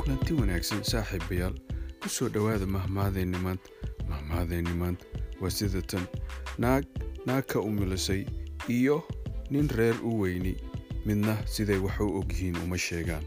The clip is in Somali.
kulanti wanaagsan saaxiibayaal ku soo dhowaada mahmaadeenni maanta mahmaadeenni maanta waa sida tan. Naag naag ka umilisay iyo nin reer u weyni. Midna siday wax u ogyihiin uma sheegaan.